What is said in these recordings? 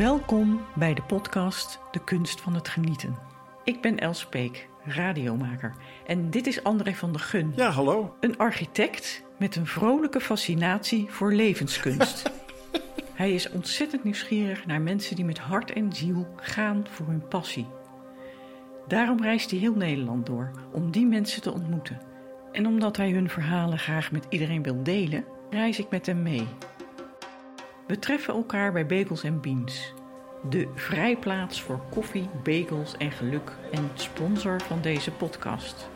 Welkom bij de podcast De Kunst van het Genieten. Ik ben Els Peek, radiomaker. En dit is André van der Gun. Ja, hallo. Een architect met een vrolijke fascinatie voor levenskunst. Hij is ontzettend nieuwsgierig naar mensen die met hart en ziel gaan voor hun passie. Daarom reist hij heel Nederland door om die mensen te ontmoeten. En omdat hij hun verhalen graag met iedereen wil delen, reis ik met hem mee. We treffen elkaar bij Bagels Beans, de vrijplaats voor koffie, bagels en geluk en sponsor van deze podcast.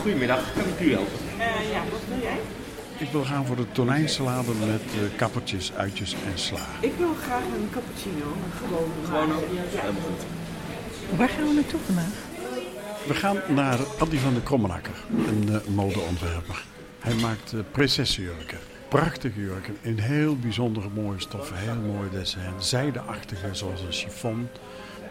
Goedemiddag, kan ik u helpen? ja, wat wil jij? Ik wil gaan voor de tonijnsalade met eh, kappertjes, uitjes en sla. Ik wil graag een cappuccino, een gewone. Gewoon ook? Helemaal goed. Waar gaan we naartoe vandaag? We gaan naar Andy van de Krommenakker, een eh, modeontwerper. Hij maakt uh, prinsessenjurken. Prachtige jurken in heel bijzondere mooie stoffen, heel mooi dessin. Zijdeachtige zoals een chiffon.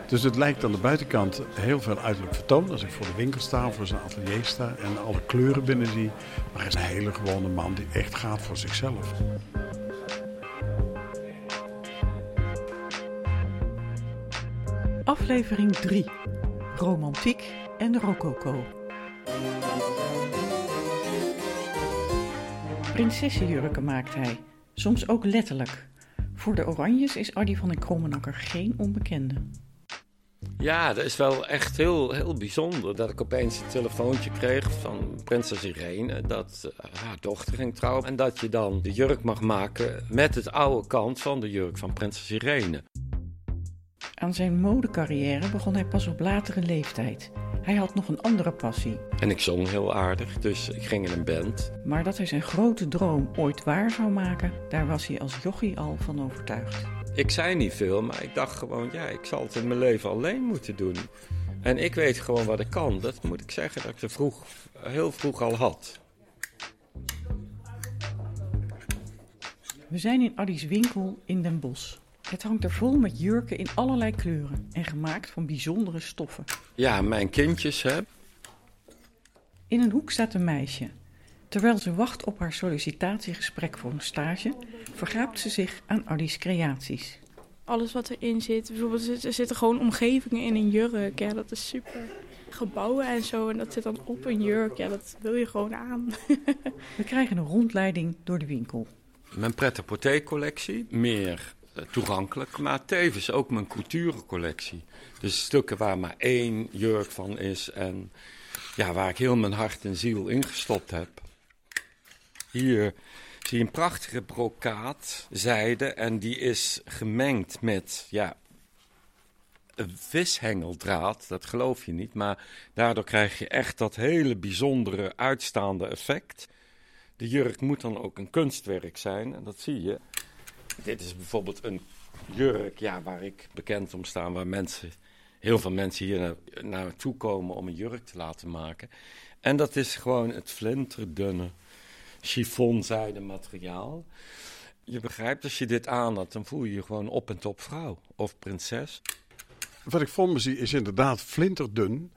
Dus het lijkt aan de buitenkant heel veel uiterlijk vertoon. Als ik voor de winkel sta voor zijn atelier sta en alle kleuren binnen zie. Maar hij is een hele gewone man die echt gaat voor zichzelf. Aflevering 3. Romantiek en rococo. Prinsessenjurken maakt hij, soms ook letterlijk. Voor de Oranjes is Adi van den Krommenakker geen onbekende. Ja, dat is wel echt heel, heel bijzonder dat ik opeens een telefoontje kreeg van prinses Irene dat uh, haar dochter ging trouwen. En dat je dan de jurk mag maken met het oude kant van de jurk van prinses Irene. Aan zijn modecarrière begon hij pas op latere leeftijd. Hij had nog een andere passie. En ik zong heel aardig, dus ik ging in een band. Maar dat hij zijn grote droom ooit waar zou maken, daar was hij als jochie al van overtuigd. Ik zei niet veel, maar ik dacht gewoon, ja, ik zal het in mijn leven alleen moeten doen. En ik weet gewoon wat ik kan. Dat moet ik zeggen dat ik ze vroeg, heel vroeg al had. We zijn in Addy's winkel in Den Bosch. Het hangt er vol met jurken in allerlei kleuren en gemaakt van bijzondere stoffen. Ja, mijn kindjes, hè. In een hoek staat een meisje. Terwijl ze wacht op haar sollicitatiegesprek voor een stage, vergaapt ze zich aan Addy's creaties. Alles wat erin zit, bijvoorbeeld er zitten gewoon omgevingen in een jurk, ja, dat is super. Gebouwen en zo, en dat zit dan op een jurk, ja, dat wil je gewoon aan. We krijgen een rondleiding door de winkel. Mijn pret collectie meer toegankelijk, maar tevens ook mijn couturecollectie. Dus stukken waar maar één jurk van is en ja, waar ik heel mijn hart en ziel ingestopt heb. Hier zie je een prachtige brokaat zijde en die is gemengd met ja, een vishengeldraad. Dat geloof je niet, maar daardoor krijg je echt dat hele bijzondere uitstaande effect. De jurk moet dan ook een kunstwerk zijn en dat zie je. Dit is bijvoorbeeld een jurk ja, waar ik bekend om sta, waar mensen, heel veel mensen hier naar, naartoe komen om een jurk te laten maken. En dat is gewoon het flinterdunne chiffonzijde materiaal. Je begrijpt, als je dit aan had, dan voel je je gewoon op en top vrouw of prinses. Wat ik voor me zie is inderdaad flinterdun.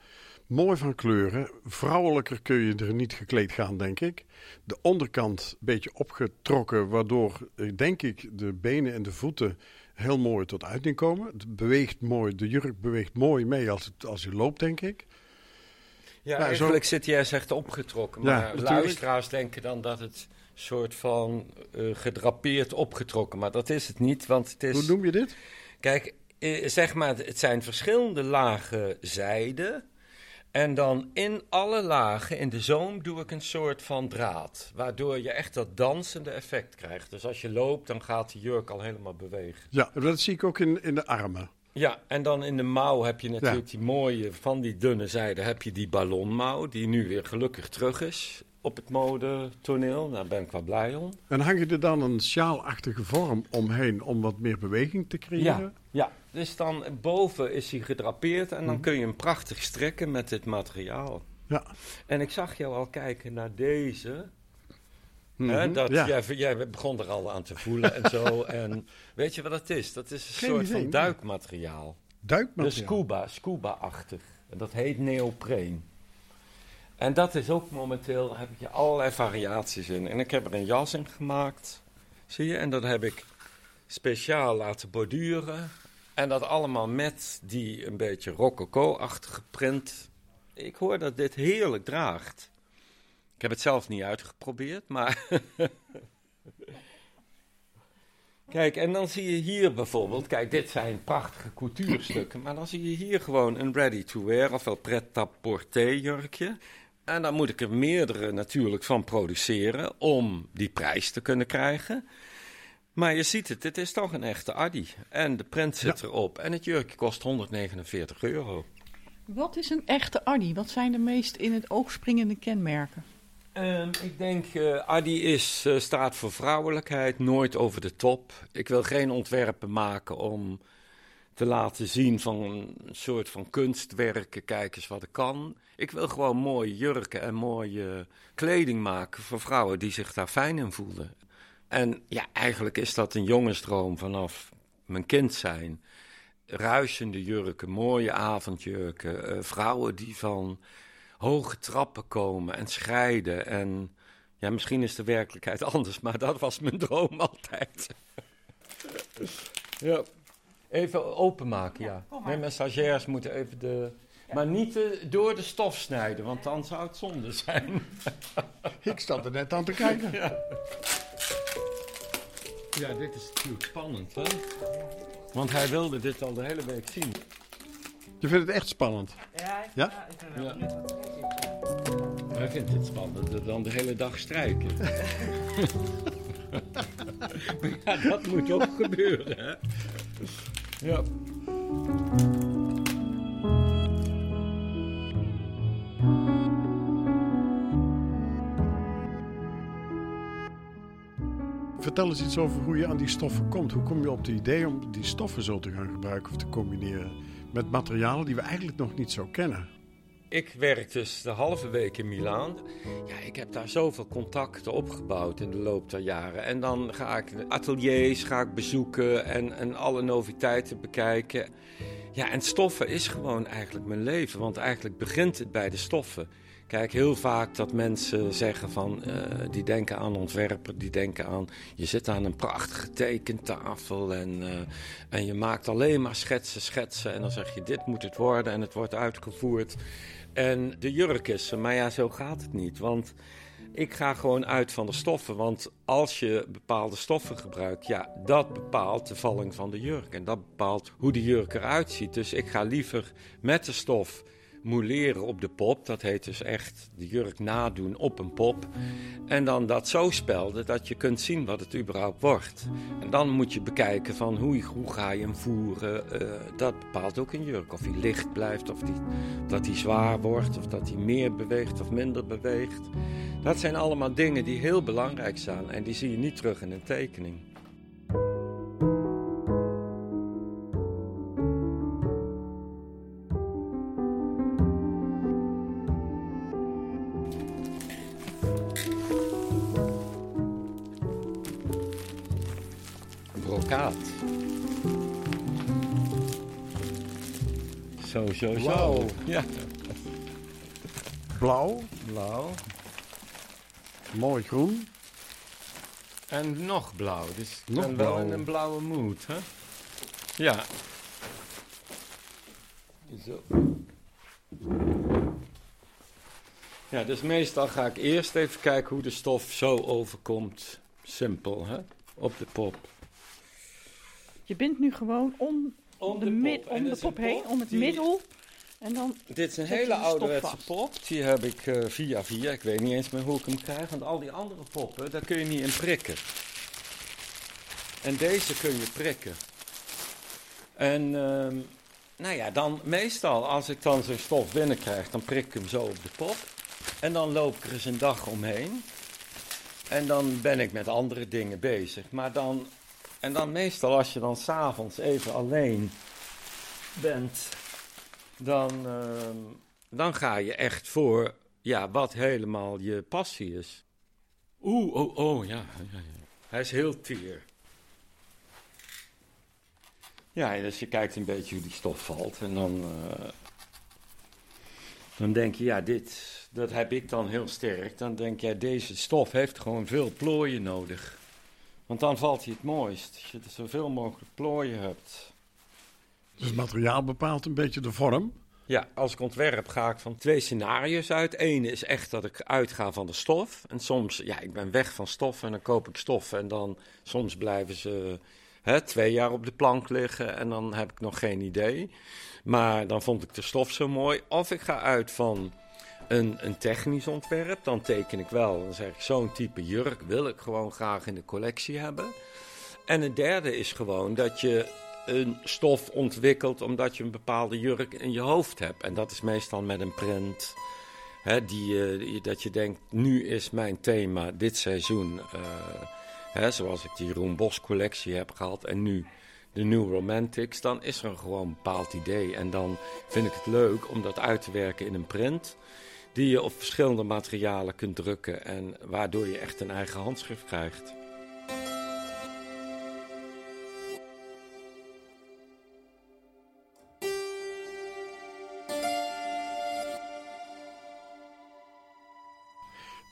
Mooi van kleuren. Vrouwelijker kun je er niet gekleed gaan, denk ik. De onderkant een beetje opgetrokken, waardoor, denk ik, de benen en de voeten heel mooi tot uiting komen. Het beweegt mooi, de jurk beweegt mooi mee als, het, als je loopt, denk ik. Ja, nou, eigenlijk zit hij echt opgetrokken. Maar ja, luisteraars denken dan dat het soort van uh, gedrapeerd opgetrokken. Maar dat is het niet, want het is... Hoe noem je dit? Kijk, eh, zeg maar, het zijn verschillende lagen zijde. En dan in alle lagen, in de zoom, doe ik een soort van draad. Waardoor je echt dat dansende effect krijgt. Dus als je loopt, dan gaat de jurk al helemaal bewegen. Ja, dat zie ik ook in, in de armen. Ja, en dan in de mouw heb je natuurlijk die mooie, van die dunne zijde, heb je die ballonmouw, die nu weer gelukkig terug is op het modetoneel. Daar ben ik wel blij om. En hang je er dan een sjaalachtige vorm omheen om wat meer beweging te creëren? Ja, ja. Dus dan boven is hij gedrapeerd en dan mhm. kun je hem prachtig strekken met dit materiaal. Ja. En ik zag jou al kijken naar deze. Mhm. dat, ja. jij, jij, begon er al aan te voelen en zo. en weet je wat het is? Dat is een soort van duikmateriaal. Duikmateriaal? De scuba, scuba-achtig. En dat heet neopreen. En dat is ook momenteel, daar heb je allerlei variaties in. En ik heb er een jas in gemaakt, zie je? En dat heb ik speciaal laten borduren. En dat allemaal met die een beetje rococo-achtige print. Ik hoor dat dit heerlijk draagt. Ik heb het zelf niet uitgeprobeerd, maar. kijk, en dan zie je hier bijvoorbeeld. Kijk, dit zijn prachtige couturestukken. Maar dan zie je hier gewoon een ready-to-wear, ofwel pret-à-porter jurkje. En dan moet ik er meerdere natuurlijk van produceren om die prijs te kunnen krijgen. Maar je ziet het, dit is toch een echte Addy. En de print zit erop. En het jurkje kost 149 euro. Wat is een echte Addy? Wat zijn de meest in het oog springende kenmerken? Ehm, ik denk, uh, Adi is, uh, staat voor vrouwelijkheid, nooit over de top. Ik wil geen ontwerpen maken om te laten zien van een soort van kunstwerken, kijk eens wat ik kan. Ik wil gewoon mooie jurken en mooie kleding maken voor vrouwen die zich daar fijn in voelen. En ja, eigenlijk is dat een jongensdroom vanaf mijn kind zijn. Ruisende jurken, mooie avondjurken, uh, vrouwen die van hoge trappen komen en scheiden. En ja, misschien is de werkelijkheid anders, maar dat was mijn droom altijd. ja. Even openmaken, ja. ja. Nee, mijn stagiairs moeten even de... Maar niet de, door de stof snijden, want dan zou het zonde zijn. Ik stond er net aan te kijken. Ja. Ja, dit is natuurlijk spannend, hè? Want hij wilde dit al de hele week zien. Je vindt het echt spannend? Ja, ja? ja ik ben wel benieuwd wat. Hij vindt het spannender dan de hele dag strijken. maar ja, dat moet ook gebeuren, hè? Ja. Vertel eens iets over hoe je aan die stoffen komt. Hoe kom je op het idee om die stoffen zo te gaan gebruiken of te combineren met materialen die we eigenlijk nog niet zo kennen? Ik werk dus de halve week in Milaan. Ja, ik heb daar zoveel contacten opgebouwd in de loop der jaren. En dan ga ik ateliers ga ik bezoeken en, en alle noviteiten bekijken. Ja, en stoffen is gewoon eigenlijk mijn leven. Want eigenlijk begint het bij de stoffen. Kijk, heel vaak dat mensen zeggen van, uh, die denken aan ontwerper, die denken aan, je zit aan een prachtige tekentafel en, uh, en je maakt alleen maar schetsen, schetsen en dan zeg je dit moet het worden en het wordt uitgevoerd. En de jurk is maar ja, zo gaat het niet, want ik ga gewoon uit van de stoffen, want als je bepaalde stoffen gebruikt, ja, dat bepaalt de valling van de jurk en dat bepaalt hoe de jurk eruit ziet. Dus ik ga liever met de stof mouleren op de pop. Dat heet dus echt de jurk nadoen op een pop. En dan dat zo spelden dat je kunt zien wat het überhaupt wordt. En dan moet je bekijken van hoe, hoe ga je hem voeren. Uh, dat bepaalt ook een jurk. Of hij licht blijft, of die, dat hij zwaar wordt, of dat hij meer beweegt of minder beweegt. Dat zijn allemaal dingen die heel belangrijk zijn en die zie je niet terug in een tekening. Zo. Wauw. Ja. Blauw, Blauw. mooi groen. En nog blauw. Dus Nog wel blauw. in een blauwe mood, hè? Ja. Zo. Ja, dus meestal ga ik eerst even kijken hoe de stof zo overkomt. Simpel, hè? Op de pop. Je bindt nu gewoon om, Om de, pop. Om de pop heen, om het die- middel. En dan Dit is een hele ouderwetse pop. Die heb ik eh, via via. Ik weet niet eens meer hoe ik hem krijg. Want al die andere poppen, daar kun je niet in prikken. En deze kun je prikken. En ehm, nou ja, dan meestal als ik dan zo'n stof binnenkrijg, dan prik ik hem zo op de pop. En dan loop ik er eens een dag omheen. En dan ben ik met andere dingen bezig. Maar dan, en dan meestal als je dan s'avonds even alleen bent, dan, ehm, dan ga je echt voor ja, wat helemaal je passie is. Oeh, oh, oh, ja, ja, ja. Hij is heel teer. Ja, dus je kijkt een beetje hoe die stof valt en dan... eh, Dan denk je, ja, dit, dat heb ik dan heel sterk. Dan denk je, deze stof heeft gewoon veel plooien nodig. Want dan valt hij het mooist. Als je er zoveel mogelijk plooien hebt. Dus het materiaal bepaalt een beetje de vorm. Ja, als ik ontwerp ga ik van twee scenario's uit. Eén is echt dat ik uitga van de stof. En soms, ja, ik ben weg van stof en dan koop ik stof. En dan, soms blijven ze hè, twee jaar op de plank liggen en dan heb ik nog geen idee. Maar dan vond ik de stof zo mooi. Of ik ga uit van een, een technisch ontwerp, dan teken ik wel. Dan zeg ik, zo'n type jurk wil ik gewoon graag in de collectie hebben. En het derde is gewoon dat je een stof ontwikkelt omdat je een bepaalde jurk in je hoofd hebt. En dat is meestal met een print. Hè, die, uh, dat je denkt, nu is mijn thema dit seizoen. Uh, hè, zoals ik die Jeroen Bos collectie heb gehad en nu de New Romantics. Dan is er gewoon een bepaald idee. En dan vind ik het leuk om dat uit te werken in een print. Die je op verschillende materialen kunt drukken. En waardoor je echt een eigen handschrift krijgt.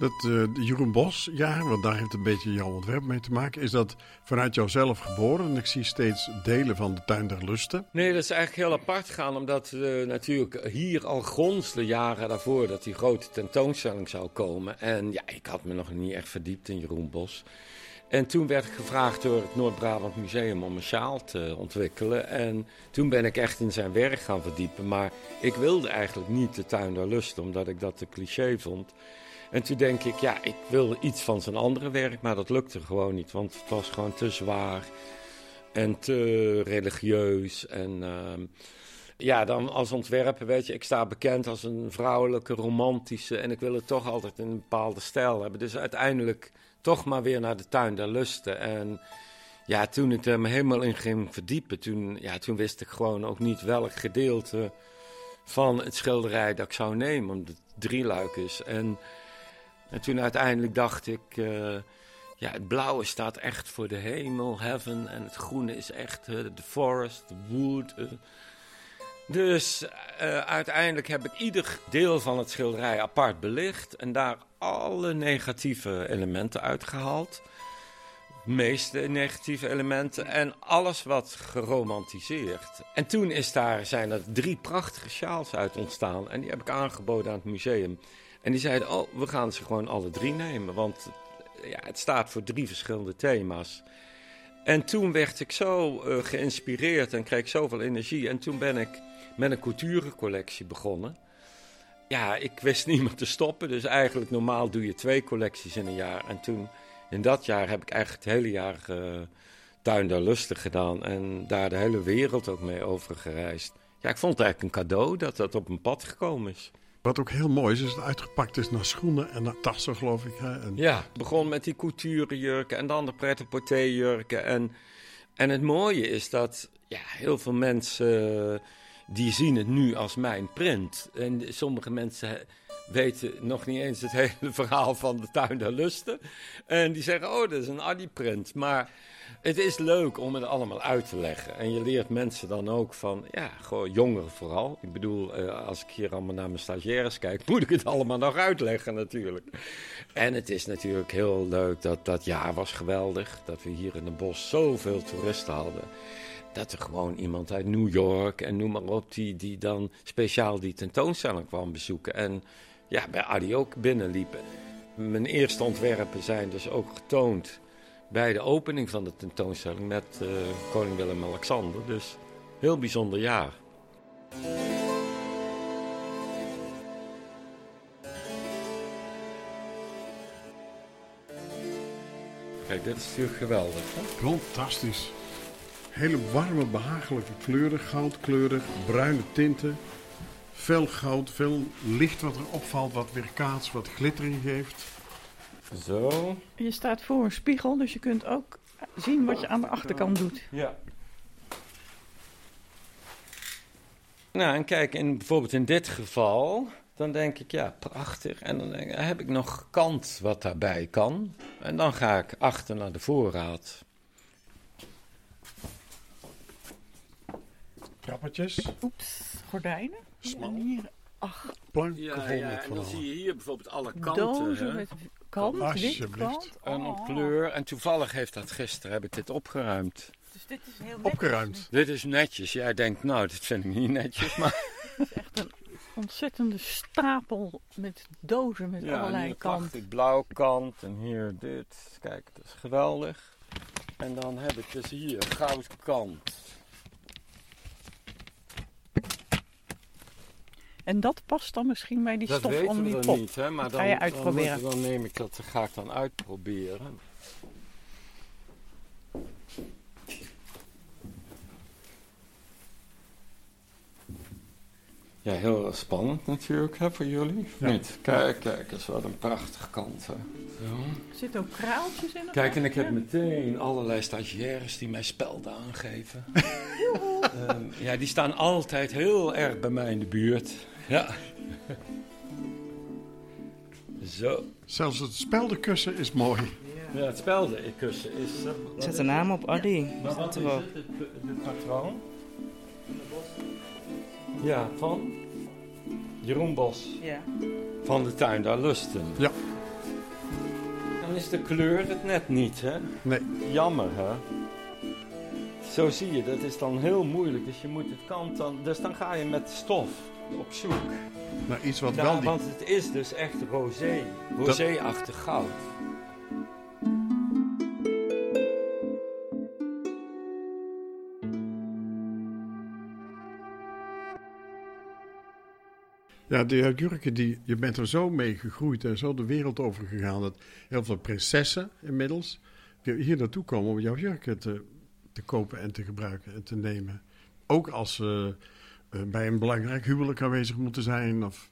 Dat uh, Jeroen Bos jaar, want daar heeft een beetje jouw ontwerp mee te maken, is dat vanuit jouzelf geboren? En ik zie steeds delen van de Tuin der Lusten. Nee, dat is eigenlijk heel apart gaan, omdat uh, natuurlijk hier al gronsde jaren daarvoor dat die grote tentoonstelling zou komen. En ja, ik had me nog niet echt verdiept in Jeroen Bos. En toen werd ik gevraagd door het Noord-Brabant Museum om een sjaal te ontwikkelen. En toen ben ik echt in zijn werk gaan verdiepen. Maar ik wilde eigenlijk niet de Tuin der Lusten, omdat ik dat te cliché vond. En toen denk ik, ja, ik wilde iets van zijn andere werk, maar dat lukte gewoon niet. Want het was gewoon te zwaar en te religieus. En uh, ja, dan als ontwerper, weet je, ik sta bekend als een vrouwelijke, romantische. En ik wil het toch altijd in een bepaalde stijl hebben. Dus uiteindelijk toch maar weer naar de tuin der lusten. En ja, toen ik er me helemaal in ging verdiepen, toen, ja, toen wist ik gewoon ook niet welk gedeelte van het schilderij dat ik zou nemen. Omdat het drie luik is. En en toen uiteindelijk dacht ik, uh, ja, het blauwe staat echt voor de hemel, heaven. En het groene is echt de forest, de wood. Uh. Dus uiteindelijk heb ik ieder deel van het schilderij apart belicht. En daar alle negatieve elementen uitgehaald. De meeste negatieve elementen en alles wat geromantiseerd. En toen is daar, zijn er drie prachtige sjaals uit ontstaan. En die heb ik aangeboden aan het museum. En die zeiden, oh, we gaan ze gewoon alle drie nemen. Want ja, het staat voor drie verschillende thema's. En toen werd ik zo uh, geïnspireerd en kreeg zoveel energie. En toen ben ik met een couturecollectie begonnen. Ja, ik wist niet meer te stoppen. Dus eigenlijk normaal doe je twee collecties in een jaar. En toen, in dat jaar heb ik eigenlijk het hele jaar uh, Tuin der Lustig gedaan. En daar de hele wereld ook mee over gereisd. Ja, ik vond het eigenlijk een cadeau dat dat op mijn pad gekomen is. Wat ook heel mooi is, is dat het uitgepakt is naar schoenen en naar tassen, geloof ik. Hè? En... Ja, het begon met die couturejurken en dan de pret jurken En, en het mooie is dat ja, heel veel mensen, die zien het nu als mijn print. En sommige mensen weten nog niet eens het hele verhaal van de tuin der lusten. En die zeggen, oh, dat is een Adi-print. Maar het is leuk om het allemaal uit te leggen. En je leert mensen dan ook van, ja, gewoon jongeren vooral. Ik bedoel, uh, als ik hier allemaal naar mijn stagiaires kijk, moet ik het allemaal nog uitleggen natuurlijk. En het is natuurlijk heel leuk dat dat jaar was geweldig. Dat we hier in het bos zoveel toeristen hadden. Dat er gewoon iemand uit New York en noem maar op, die, die dan speciaal die tentoonstelling kwam bezoeken. En ja, bij Adi ook binnenliepen. Mijn eerste ontwerpen zijn dus ook getoond bij de opening van de tentoonstelling met uh, koning Willem-Alexander. Dus heel bijzonder jaar. Kijk, dit is natuurlijk geweldig. Hè? Fantastisch. Hele warme, behagelijke kleuren, goudkleurig, bruine tinten. Veel goud, veel licht wat er opvalt, wat weer kaats, wat glittering geeft. Zo. Je staat voor een spiegel, dus je kunt ook zien wat je aan de achterkant doet. Ja. Nou, en kijk, in, bijvoorbeeld in dit geval, dan denk ik, ja, prachtig. En dan ik, heb ik nog kant wat daarbij kan. En dan ga ik achter naar de voorraad. Kappertjes. Oeps, gordijnen. Smal. En hier Planken Ja, vol ja, met en dan zie je hier bijvoorbeeld alle kanten. Dozen hè. met kant, kant. En Oh. op kleur. En toevallig heeft dat gisteren, heb ik dit opgeruimd. Dus dit is heel Opgeruimd. Dit is netjes. Jij denkt, nou, dit vind ik niet netjes. Maar Echt een ontzettende stapel met dozen met ja, allerlei hier kanten. prachtig blauw kant en hier dit. Kijk, dat is geweldig. En dan heb ik dus hier goudkant. En dat past dan misschien bij die Dat stof om die we pop. niet, hè? Maar Dat dan, ga je dan, uitproberen. moet- dan neem ik dat, ga ik dan uitproberen. Ja, heel spannend natuurlijk hè, voor jullie. Ja. Niet? Kijk, kijk, dat is wat een prachtige kant. Hè. Zo. Er zitten ook kraaltjes in. Kijk, en ik heb meteen allerlei stagiaires die mij spelden aangeven. Ehm, ja, die staan altijd heel erg bij mij in de buurt. Ja. Zo. Zelfs het speldenkussen is mooi. Ja, het speldenkussen is... uh, Zet de naam op Addy. Maar wat is het, het patroon? Ja, van Jeroen Bos. Ja. Van de tuin daar lusten. Ja. Dan is de kleur het net niet, hè? Nee, Jammer, hè? Zo zie je, dat is dan heel moeilijk. Dus je moet het kant dan... Dus dan ga je met stof op zoek. maar iets wat Ja, wel die... want het is dus echt rosé. Rosé-achtig goud. Ja, de jurken, die, je bent er zo mee gegroeid en zo de wereld over gegaan. Dat heel veel prinsessen inmiddels hier naartoe komen om jouw jurken te, te kopen en te gebruiken en te nemen. Ook als ze eh, bij een belangrijk huwelijk aanwezig moeten zijn. Of,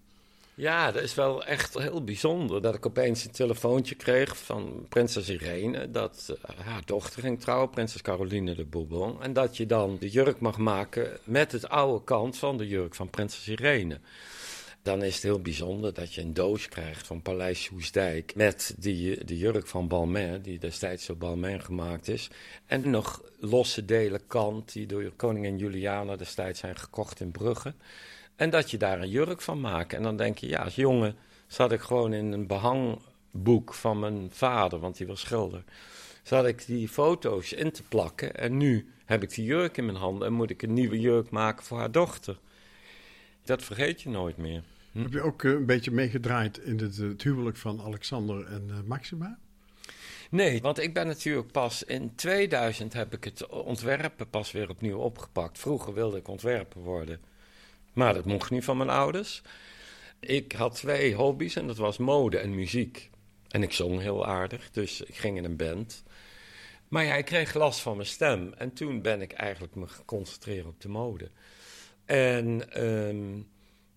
Ja, dat is wel echt heel bijzonder. Dat ik opeens een telefoontje kreeg van prinses Irene. Dat eh, haar dochter ging trouwen, prinses Caroline de Bourbon. En dat je dan de jurk mag maken met het oude kant van de jurk van prinses Irene. Dan is het heel bijzonder dat je een doos krijgt van Paleis Soesdijk. Met die, de jurk van Balmain, die destijds door Balmain gemaakt is. En nog losse delen kant, die door koningin Juliana destijds zijn gekocht in Brugge. En dat je daar een jurk van maakt. En dan denk je, ja, als jongen zat ik gewoon in een behangboek van mijn vader, want die was schilder. Zat ik die foto's in te plakken. En nu heb ik die jurk in mijn handen en moet ik een nieuwe jurk maken voor haar dochter. Dat vergeet je nooit meer. Hm? Heb je ook eh, een beetje meegedraaid in het, het huwelijk van Alexander en eh, Maxima? Nee, want ik ben natuurlijk pas in 2000 heb ik het ontwerpen pas weer opnieuw opgepakt. Vroeger wilde ik ontwerper worden, maar dat mocht niet van mijn ouders. Ik had twee hobby's en dat was mode en muziek. En ik zong heel aardig, dus ik ging in een band. Maar ja, ik kreeg last van mijn stem en toen ben ik eigenlijk me gaan concentreren op de mode. En ehm,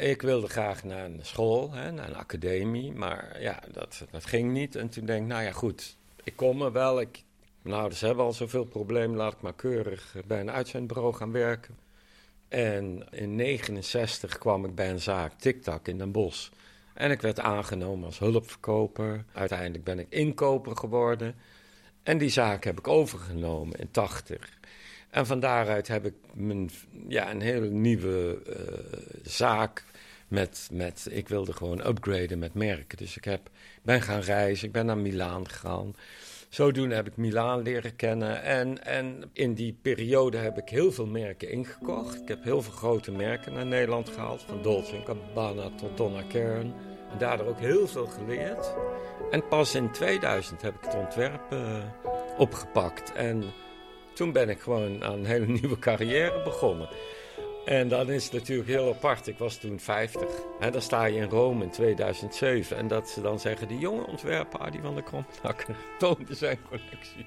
ik wilde graag naar een school, hè, naar een academie, maar ja, dat, dat ging niet. En toen denk ik, nou ja, goed, ik kom er wel. Ik, mijn ouders hebben al zoveel problemen, laat ik maar keurig bij een uitzendbureau gaan werken. En in 69 kwam ik bij een zaak, TikTak in Den Bosch. En ik werd aangenomen als hulpverkoper. Uiteindelijk ben ik inkoper geworden. En die zaak heb ik overgenomen in 80. En van daaruit heb ik mijn, ja, een hele nieuwe uh, zaak met, met... Ik wilde gewoon upgraden met merken. Dus ik heb, ben gaan reizen, ik ben naar Milaan gegaan. Zodoende heb ik Milaan leren kennen. En, en in die periode heb ik heel veel merken ingekocht. Ik heb heel veel grote merken naar Nederland gehaald. Van Dolce Gabbana tot Donna. En daardoor ook heel veel geleerd. En pas in 2000 heb ik het ontwerp uh, opgepakt. En toen ben ik gewoon aan een hele nieuwe carrière begonnen. En dan is het natuurlijk heel apart. Ik was toen 50. En dan sta je in Rome in 2007. En dat ze dan zeggen: die jonge ontwerper, Adi van der Kromnakker, toonde zijn collectie.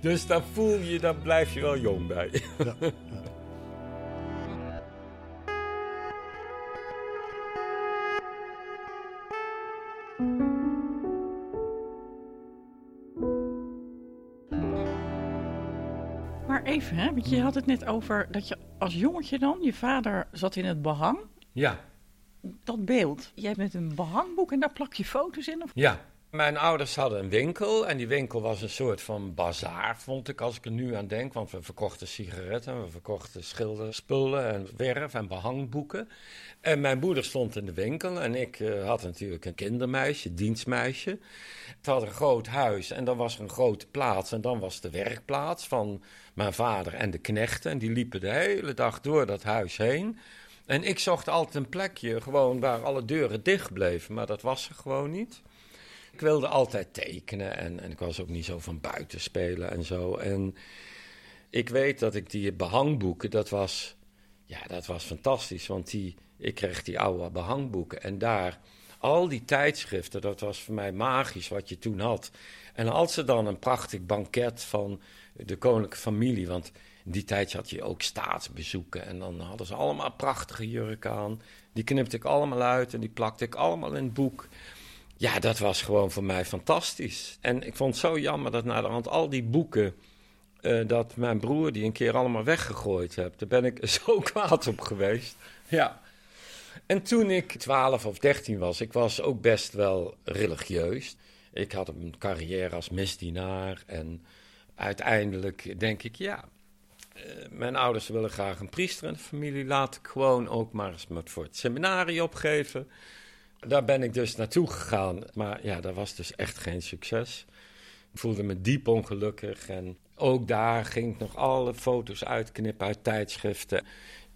Dus dan voel je, dan blijf je wel jong bij. Ja, ja. even, hè, want je had het net over dat je als jongetje dan, je vader zat in het behang. Ja, Dat beeld, jij bent een behangboek en daar plak je foto's in? Of? ja. Mijn ouders hadden een winkel en die winkel was een soort van bazaar, vond ik als ik er nu aan denk. Want we verkochten sigaretten, we verkochten schilderspullen en werf en behangboeken. En mijn moeder stond in de winkel en ik eh, had natuurlijk een kindermeisje, dienstmeisje. Het had een groot huis en dan was er een grote plaats en dan was de werkplaats van mijn vader en de knechten. En die liepen de hele dag door dat huis heen. En ik zocht altijd een plekje gewoon waar alle deuren dicht bleven, maar dat was er gewoon niet. Ik wilde altijd tekenen en, en ik was ook niet zo van buiten spelen en zo. En ik weet dat ik die behangboeken, dat was, ja, dat was fantastisch. Want die, ik kreeg die oude behangboeken en daar, al die tijdschriften, dat was voor mij magisch wat je toen had. En als ze dan een prachtig banket van de koninklijke familie, want in die tijd had je ook staatsbezoeken en dan hadden ze allemaal prachtige jurken aan. Die knipte ik allemaal uit en die plakte ik allemaal in het boek. Ja, dat was gewoon voor mij fantastisch. En ik vond het zo jammer dat na de hand al die boeken... Uh, dat mijn broer die een keer allemaal weggegooid heb. Daar ben ik zo kwaad op geweest. Ja. En toen ik 12 of 13 was, ik was ook best wel religieus. Ik had een carrière als misdienaar. En uiteindelijk denk ik, ja, uh, mijn ouders willen graag een priester in de familie. Laat ik gewoon ook maar eens voor het seminarie opgeven. Daar ben ik dus naartoe gegaan. Maar ja, dat was dus echt geen succes. Ik voelde me diep ongelukkig. En ook daar ging ik nog alle foto's uitknippen uit tijdschriften.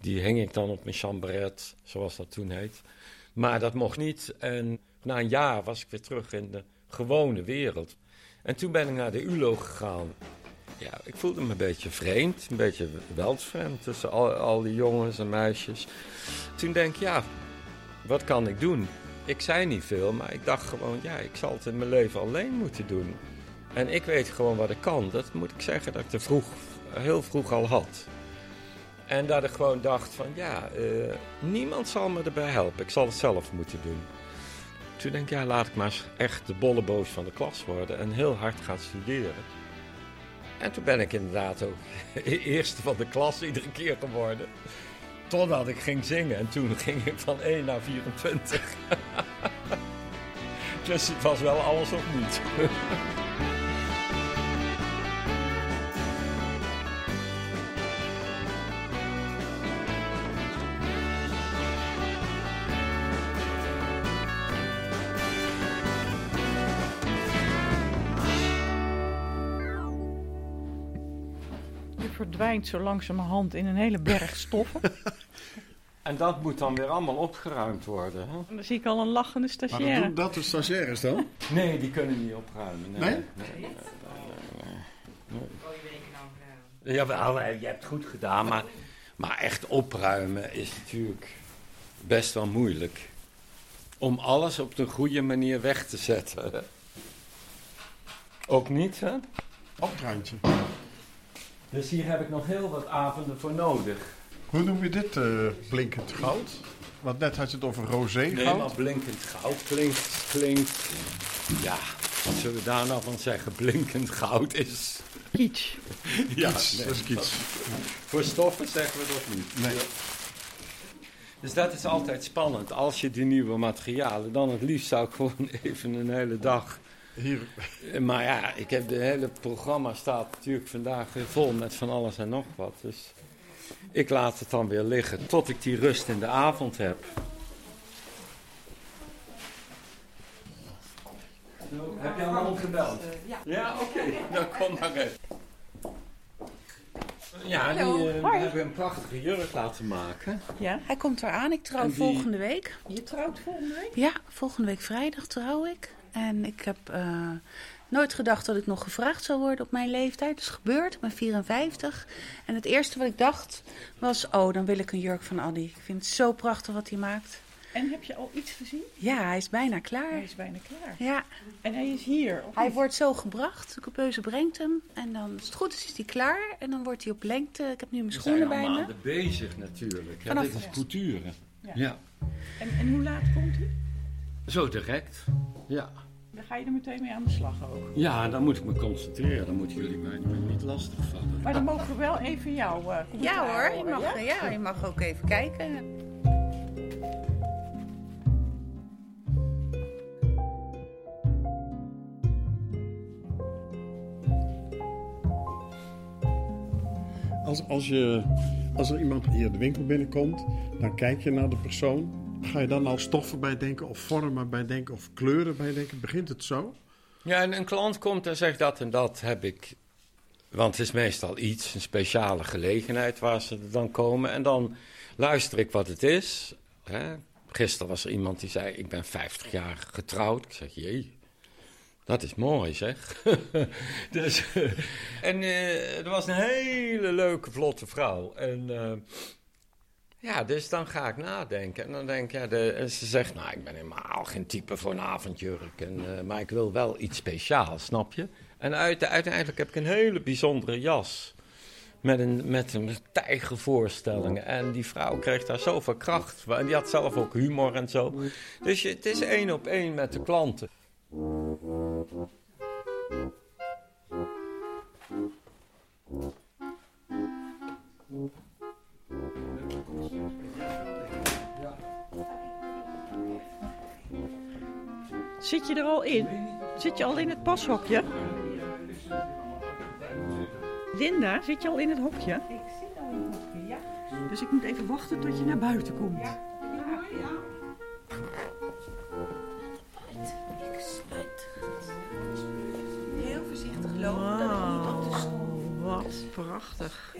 Die hing ik dan op mijn chambret, zoals dat toen heet. Maar dat mocht niet. En na een jaar was ik weer terug in de gewone wereld. En toen ben ik naar de ULO gegaan. Ja, ik voelde me een beetje vreemd, een beetje weltvreemd tussen al die jongens en meisjes. Toen denk ik, ja, wat kan ik doen? Ik zei niet veel, maar ik dacht gewoon, ja, ik zal het in mijn leven alleen moeten doen. En ik weet gewoon wat ik kan. Dat moet ik zeggen dat ik er vroeg, heel vroeg al had. En dat ik gewoon dacht van, ja, uh, niemand zal me erbij helpen. Ik zal het zelf moeten doen. Toen denk ik, ja, laat ik maar echt de bolleboos van de klas worden en heel hard gaan studeren. En toen ben ik inderdaad ook eerste van de klas iedere keer geworden. Totdat ik ging zingen en toen ging ik van 1 naar 24. dus het was wel alles of niet. verdwijnt zo langzamerhand in een hele berg stoffen. En dat moet dan weer allemaal opgeruimd worden. Hè? En dan zie ik al een lachende Maar stagiaire. dat doen dat de stagiaires dan? Nee, die kunnen niet opruimen. Nee? Nee? nee, nee, nee, nee. Ja, wel, eh, je hebt het goed gedaan, maar, maar echt opruimen is natuurlijk best wel moeilijk. Om alles op de goede manier weg te zetten. Ook niet, hè? Opruimtje. Dus hier heb ik nog heel wat avonden voor nodig. Hoe noem je dit eh, blinkend goud? Want net had je het over rosé Nee, goud. maar blinkend goud klinkt, klinkt... Ja, wat zullen we daar nou van zeggen? Blinkend goud is... Kitsch. Ja, Kiets, nee, dat is kiets. Voor stoffen zeggen we dat niet. Nee. Dus dat is altijd spannend. Als je die nieuwe materialen, dan het liefst zou ik gewoon even een hele dag. Hier, Eh, Maar ja, ik heb de hele programma staat natuurlijk vandaag weer vol met van alles en nog wat. Dus ik laat het dan weer liggen tot ik die rust in de avond heb. Zo, heb je allemaal gebeld? ja. Ja, oké. Nou, kom maar even. Ja, die Hallo. eh, Hoi. hebben een prachtige jurk laten maken. Ja. Hij komt eraan. Ik trouw En die- volgende week. Je trouwt volgende week? Ja, volgende week vrijdag trouw ik. En ik heb eh, nooit gedacht dat ik nog gevraagd zou worden op mijn leeftijd. Dat is gebeurd. Ik ben 54. En het eerste wat ik dacht was... Oh, dan wil ik een jurk van Addy. Ik vind het zo prachtig wat hij maakt. En heb je al iets gezien? Ja, hij is bijna klaar. Hij is bijna klaar. Ja, En hij is hier. hij niet? wordt zo gebracht. De coupeuse brengt hem. En dan, als het goed is, is hij klaar. En dan wordt hij op lengte. Ik heb nu mijn We zijn schoenen al bij me. maanden bezig natuurlijk. Ja, Vanaf- dit is couture. Ja. Ja. En, en hoe laat komt hij? Zo direct, ja. Dan ga je er meteen mee aan de slag ook. Ja, dan moet ik me concentreren. Dan moeten jullie mij niet lastigvallen. Maar dan mogen we wel even jou. Uh, ja hoor, je mag, ja? je mag ook even kijken. Als, als, je, als er iemand hier de winkel binnenkomt, dan kijk je naar de persoon. Ga je dan al stoffen bij denken, of vormen bij denken, of kleuren bij denken? Begint het zo? Ja, en een klant komt en zegt dat en dat heb ik. Want het is meestal iets, een speciale gelegenheid waar ze dan komen. En dan luister ik wat het is. Hè. Gisteren was er iemand die zei: Ik ben 50 jaar getrouwd. Ik zeg: Jee, dat is mooi zeg. dus, en uh, er was een hele leuke, vlotte vrouw. En uh, ja, dus dan ga ik nadenken. En dan denk ik, ja, de, en ze zegt: Nou, ik ben helemaal geen type voor een avondjurk. En, uh, maar ik wil wel iets speciaals, snap je? En uit, uiteindelijk heb ik een hele bijzondere jas. Met een, met een tijgervoorstellingen. En die vrouw kreeg daar zoveel kracht. En die had zelf ook humor en zo. Dus je, het is één op één met de klanten. Zit je er al in? Zit je al in het pashokje? Linda, zit je al in het hokje? Ik zit al in het hokje, ja. Dus ik moet even wachten tot je naar buiten komt. Ja. Ik. Heel voorzichtig lopen, dat ik niet op de stof, Wat prachtig.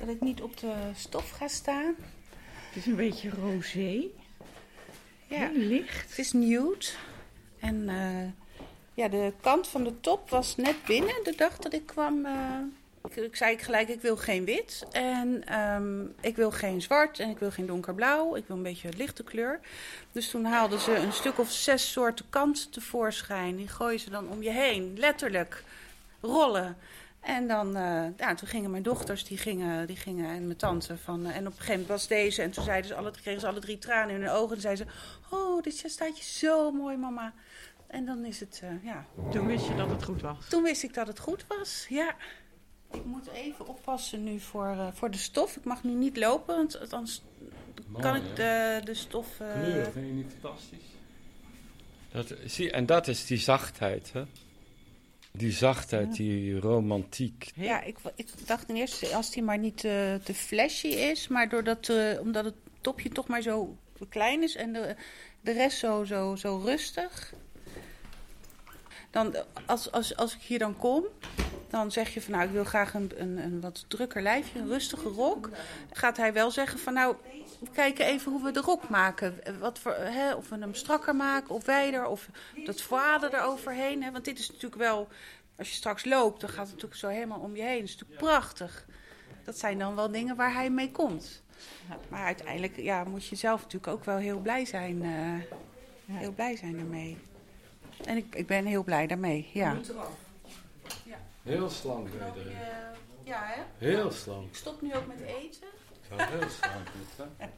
dat ik niet op de stof ga staan. Het is een beetje rosé. Ja. Heel licht. Het is nude. En eh, ja, de kant van de top was net binnen de dag dat ik kwam. eh, ik, ik zei gelijk, ik wil geen wit. En ehm, ik wil geen zwart. En ik wil geen donkerblauw. Ik wil een beetje lichte kleur. Dus toen haalden ze een stuk of zes soorten kanten tevoorschijn. Die gooien ze dan om je heen. Letterlijk. Rollen. En dan, eh, ja, toen gingen mijn dochters, die gingen, die gingen en mijn tante van, eh, en op een gegeven moment was deze. En toen zeiden ze alle, kregen ze alle drie tranen in hun ogen. En zeiden ze, oh, dit staat je zo mooi, mama. En dan is het, eh, ja. Toen wist je dat het goed was. Toen wist ik dat het goed was, ja. Ik moet even oppassen nu voor, eh, voor de stof. Ik mag nu niet lopen, want anders kan ik de, de stof... eh, vind je niet fantastisch? Dat, zie, en dat is die zachtheid, hè? Die zachtheid, die romantiek. Ja, ik, ik dacht in eerste als die maar niet eh, te flashy is, maar doordat, eh, omdat het topje toch maar zo klein is en de, de rest zo, zo, zo rustig. Dan, als, als, als ik hier dan kom, dan zeg je van nou, ik wil graag een, een, een wat drukker lijfje, een rustige rok. Gaat hij wel zeggen van nou, we kijken even hoe we de rok maken. Wat voor, hè, of we hem strakker maken of wijder, of dat vader eroverheen. Hè? Want dit is natuurlijk wel, als je straks loopt, dan gaat het natuurlijk zo helemaal om je heen. Dat is natuurlijk prachtig. Dat zijn dan wel dingen waar hij mee komt. Maar uiteindelijk ja, moet je zelf natuurlijk ook wel heel blij zijn. eh, Heel blij zijn daarmee. En ik, ik ben heel blij daarmee, ja. Heel slank wederin. Ja, hè? Heel slank. Ik stop nu ook met eten. Hè?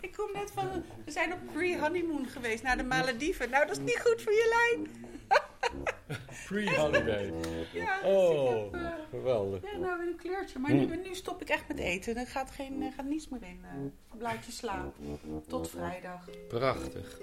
Ik kom net van, we zijn op pre-honeymoon geweest naar de Malediven. Nou, dat is niet goed voor je lijn. Pre-holiday. Ja, Oh, dus heb, eh, geweldig. ja, nou een kleurtje. Maar nu, nu stop ik echt met eten. Er gaat, geen, er gaat niets meer in. eh blaadje slaap. Tot vrijdag. Prachtig.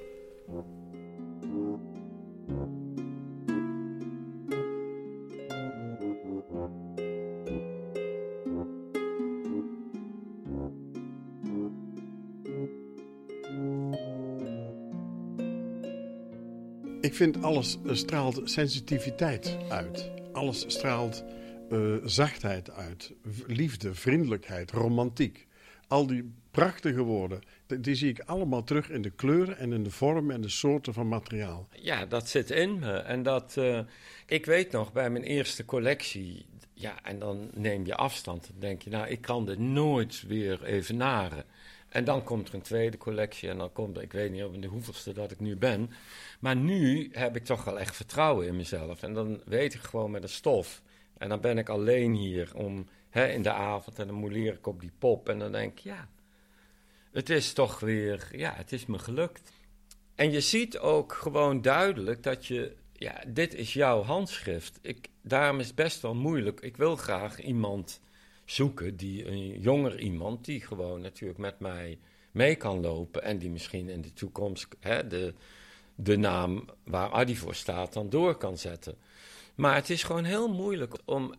Ik vind alles eh, straalt sensitiviteit uit. Alles straalt eh, zachtheid uit. Liefde, vriendelijkheid, romantiek. Al die prachtige woorden, die, die zie ik allemaal terug in de kleuren en in de vormen en de soorten van materiaal. Ja, dat zit in me. En dat, eh, ik weet nog bij mijn eerste collectie, ja, en dan neem je afstand. Dan denk je, nou, ik kan dit nooit weer evenaren. En dan komt er een tweede collectie en dan komt er, ik weet niet of de hoeveelste dat ik nu ben. Maar nu heb ik toch wel echt vertrouwen in mezelf. En dan weet ik gewoon met de stof. En dan ben ik alleen hier om, hè, in de avond en dan moeleer ik op die pop. En dan denk ik, ja, het is toch weer, ja, het is me gelukt. En je ziet ook gewoon duidelijk dat je, ja, dit is jouw handschrift. Ik, daarom is het best wel moeilijk. Ik wil graag iemand zoeken, die, een jonger iemand, die gewoon natuurlijk met mij mee kan lopen. En die misschien in de toekomst hè, de, de naam waar Adi voor staat dan door kan zetten. Maar het is gewoon heel moeilijk om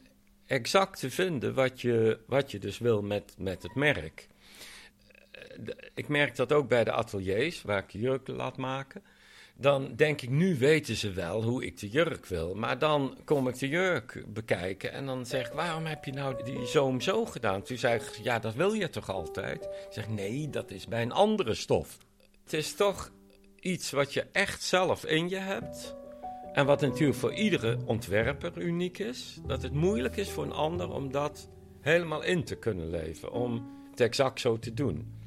exact te vinden wat je, wat je dus wil met, met het merk. Eh, Ik merk dat ook bij de ateliers waar ik jurken laat maken. Dan denk ik, nu weten ze wel hoe ik de jurk wil. Maar dan kom ik de jurk bekijken en dan zeg ik, waarom heb je nou die zoom zo gedaan? Toen zei ik, ja, dat wil je toch altijd? Ik zeg, nee, dat is bij een andere stof. Het is toch iets wat je echt zelf in je hebt. En wat natuurlijk voor iedere ontwerper uniek is. Dat het moeilijk is voor een ander om dat helemaal in te kunnen leven. Om het exact zo te doen.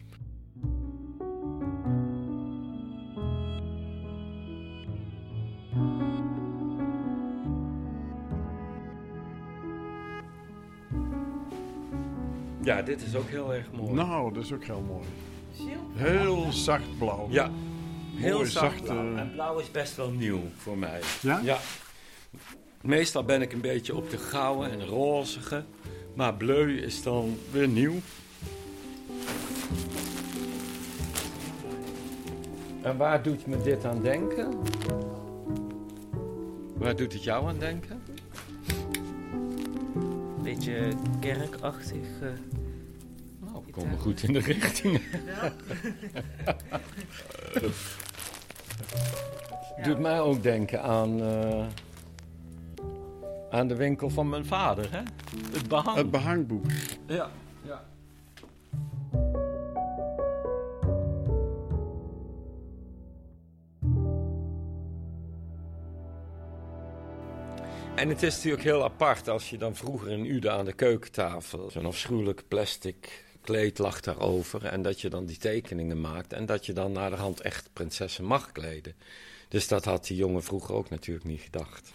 Ja, dit is ook heel erg mooi. Nou, dat is ook heel mooi. Heel zacht blauw. Ja, heel Mooi, zacht zacht, blauw. En blauw is best wel nieuw voor mij. Ja? Ja. Meestal ben ik een beetje op de gouden en rozige. Maar bleu is dan weer nieuw. En waar doet me dit aan denken? Waar doet het jou aan denken? Beetje kerkachtig. eh. Nou, we komen goed in de richting. Doet mij ook denken aan, eh, aan de winkel van mijn vader, hè? Het behang. Het behangboek. ja, ja. En het is natuurlijk heel apart als je dan vroeger in Ude aan de keukentafel... zo'n afschuwelijk plastic kleed lag daarover... en dat je dan die tekeningen maakt... en dat je dan naar de hand echt prinsessen mag kleden. Dus dat had die jongen vroeger ook natuurlijk niet gedacht.